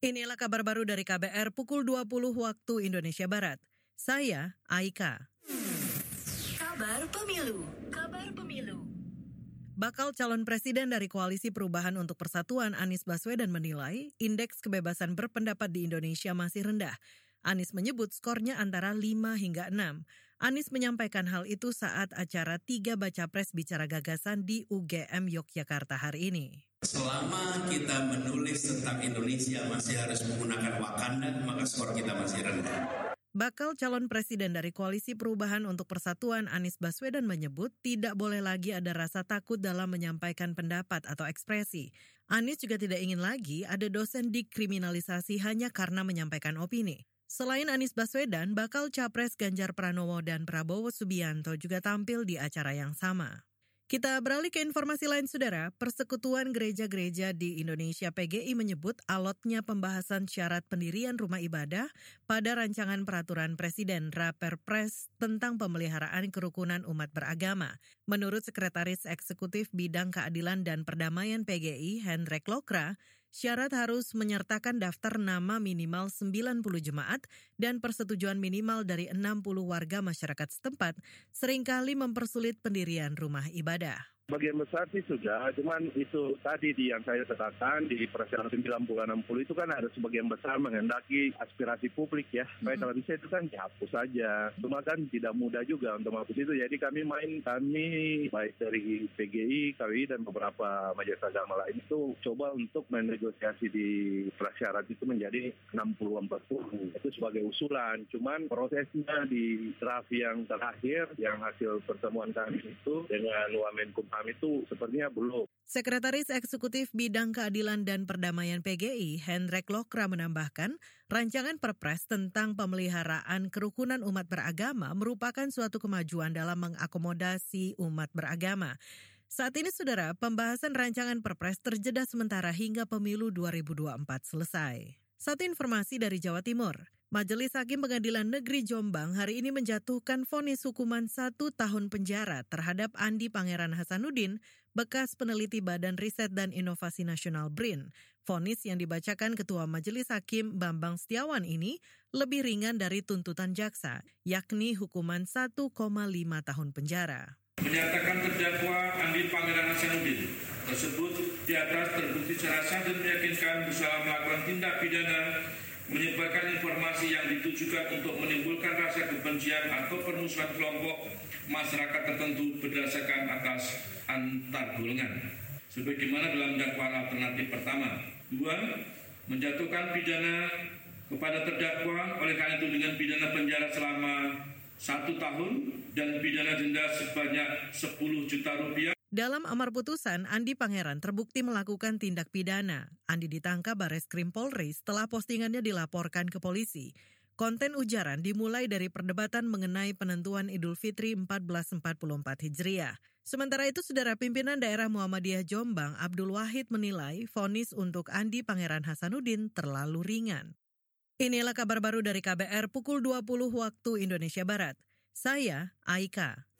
Inilah kabar baru dari KBR pukul 20 waktu Indonesia Barat. Saya Aika. Kabar Pemilu. Kabar Pemilu. Bakal calon presiden dari Koalisi Perubahan untuk Persatuan Anies Baswedan menilai indeks kebebasan berpendapat di Indonesia masih rendah. Anies menyebut skornya antara 5 hingga 6. Anies menyampaikan hal itu saat acara tiga baca pres bicara gagasan di UGM Yogyakarta hari ini. Selama kita menulis tentang Indonesia masih harus menggunakan Wakanda, maka skor kita masih rendah. Bakal calon presiden dari Koalisi Perubahan untuk Persatuan Anies Baswedan menyebut tidak boleh lagi ada rasa takut dalam menyampaikan pendapat atau ekspresi. Anies juga tidak ingin lagi ada dosen dikriminalisasi hanya karena menyampaikan opini. Selain Anies Baswedan, bakal capres Ganjar Pranowo dan Prabowo Subianto juga tampil di acara yang sama. Kita beralih ke informasi lain, Saudara. Persekutuan Gereja-Gereja di Indonesia PGI menyebut alotnya pembahasan syarat pendirian rumah ibadah pada rancangan peraturan Presiden Raperpres tentang pemeliharaan kerukunan umat beragama. Menurut Sekretaris Eksekutif Bidang Keadilan dan Perdamaian PGI, Hendrik Lokra, syarat harus menyertakan daftar nama minimal 90 jemaat dan persetujuan minimal dari 60 warga masyarakat setempat sering kali mempersulit pendirian rumah ibadah. Bagian besar sih sudah, cuman itu tadi di yang saya katakan di persiapan 90 60 itu kan ada sebagian besar menghendaki aspirasi publik ya. Supaya hmm. kalau bisa itu kan dihapus saja. Cuma kan tidak mudah juga untuk menghapus itu. Jadi kami main kami baik dari PGI, KWI dan beberapa majelis agama lain itu coba untuk menegosiasi di prasyarat itu menjadi 60 40 itu sebagai usulan. Cuman prosesnya di draft yang terakhir yang hasil pertemuan kami itu dengan Wamenkumham paham itu sepertinya belum. Sekretaris Eksekutif Bidang Keadilan dan Perdamaian PGI, Hendrik Lokra menambahkan, rancangan perpres tentang pemeliharaan kerukunan umat beragama merupakan suatu kemajuan dalam mengakomodasi umat beragama. Saat ini, saudara, pembahasan rancangan perpres terjeda sementara hingga pemilu 2024 selesai. Satu informasi dari Jawa Timur. Majelis Hakim Pengadilan Negeri Jombang hari ini menjatuhkan vonis hukuman satu tahun penjara terhadap Andi Pangeran Hasanuddin, bekas peneliti Badan Riset dan Inovasi Nasional BRIN. Vonis yang dibacakan Ketua Majelis Hakim Bambang Setiawan ini lebih ringan dari tuntutan jaksa, yakni hukuman 1,5 tahun penjara menyatakan terdakwa Andi Pangeran Hasanuddin tersebut di atas terbukti secara sah dan meyakinkan bersama melakukan tindak pidana menyebarkan informasi yang ditujukan untuk menimbulkan rasa kebencian atau permusuhan kelompok masyarakat tertentu berdasarkan atas antar golongan. Sebagaimana dalam dakwaan alternatif pertama. Dua, menjatuhkan pidana kepada terdakwa oleh karena itu dengan pidana penjara selama satu tahun dan pidana denda sebanyak 10 juta rupiah. Dalam amar putusan, Andi Pangeran terbukti melakukan tindak pidana. Andi ditangkap Bares Krim Polri setelah postingannya dilaporkan ke polisi. Konten ujaran dimulai dari perdebatan mengenai penentuan Idul Fitri 1444 Hijriah. Sementara itu, Saudara Pimpinan Daerah Muhammadiyah Jombang, Abdul Wahid menilai vonis untuk Andi Pangeran Hasanuddin terlalu ringan. Inilah kabar baru dari KBR pukul 20 waktu Indonesia Barat. Saya Aika.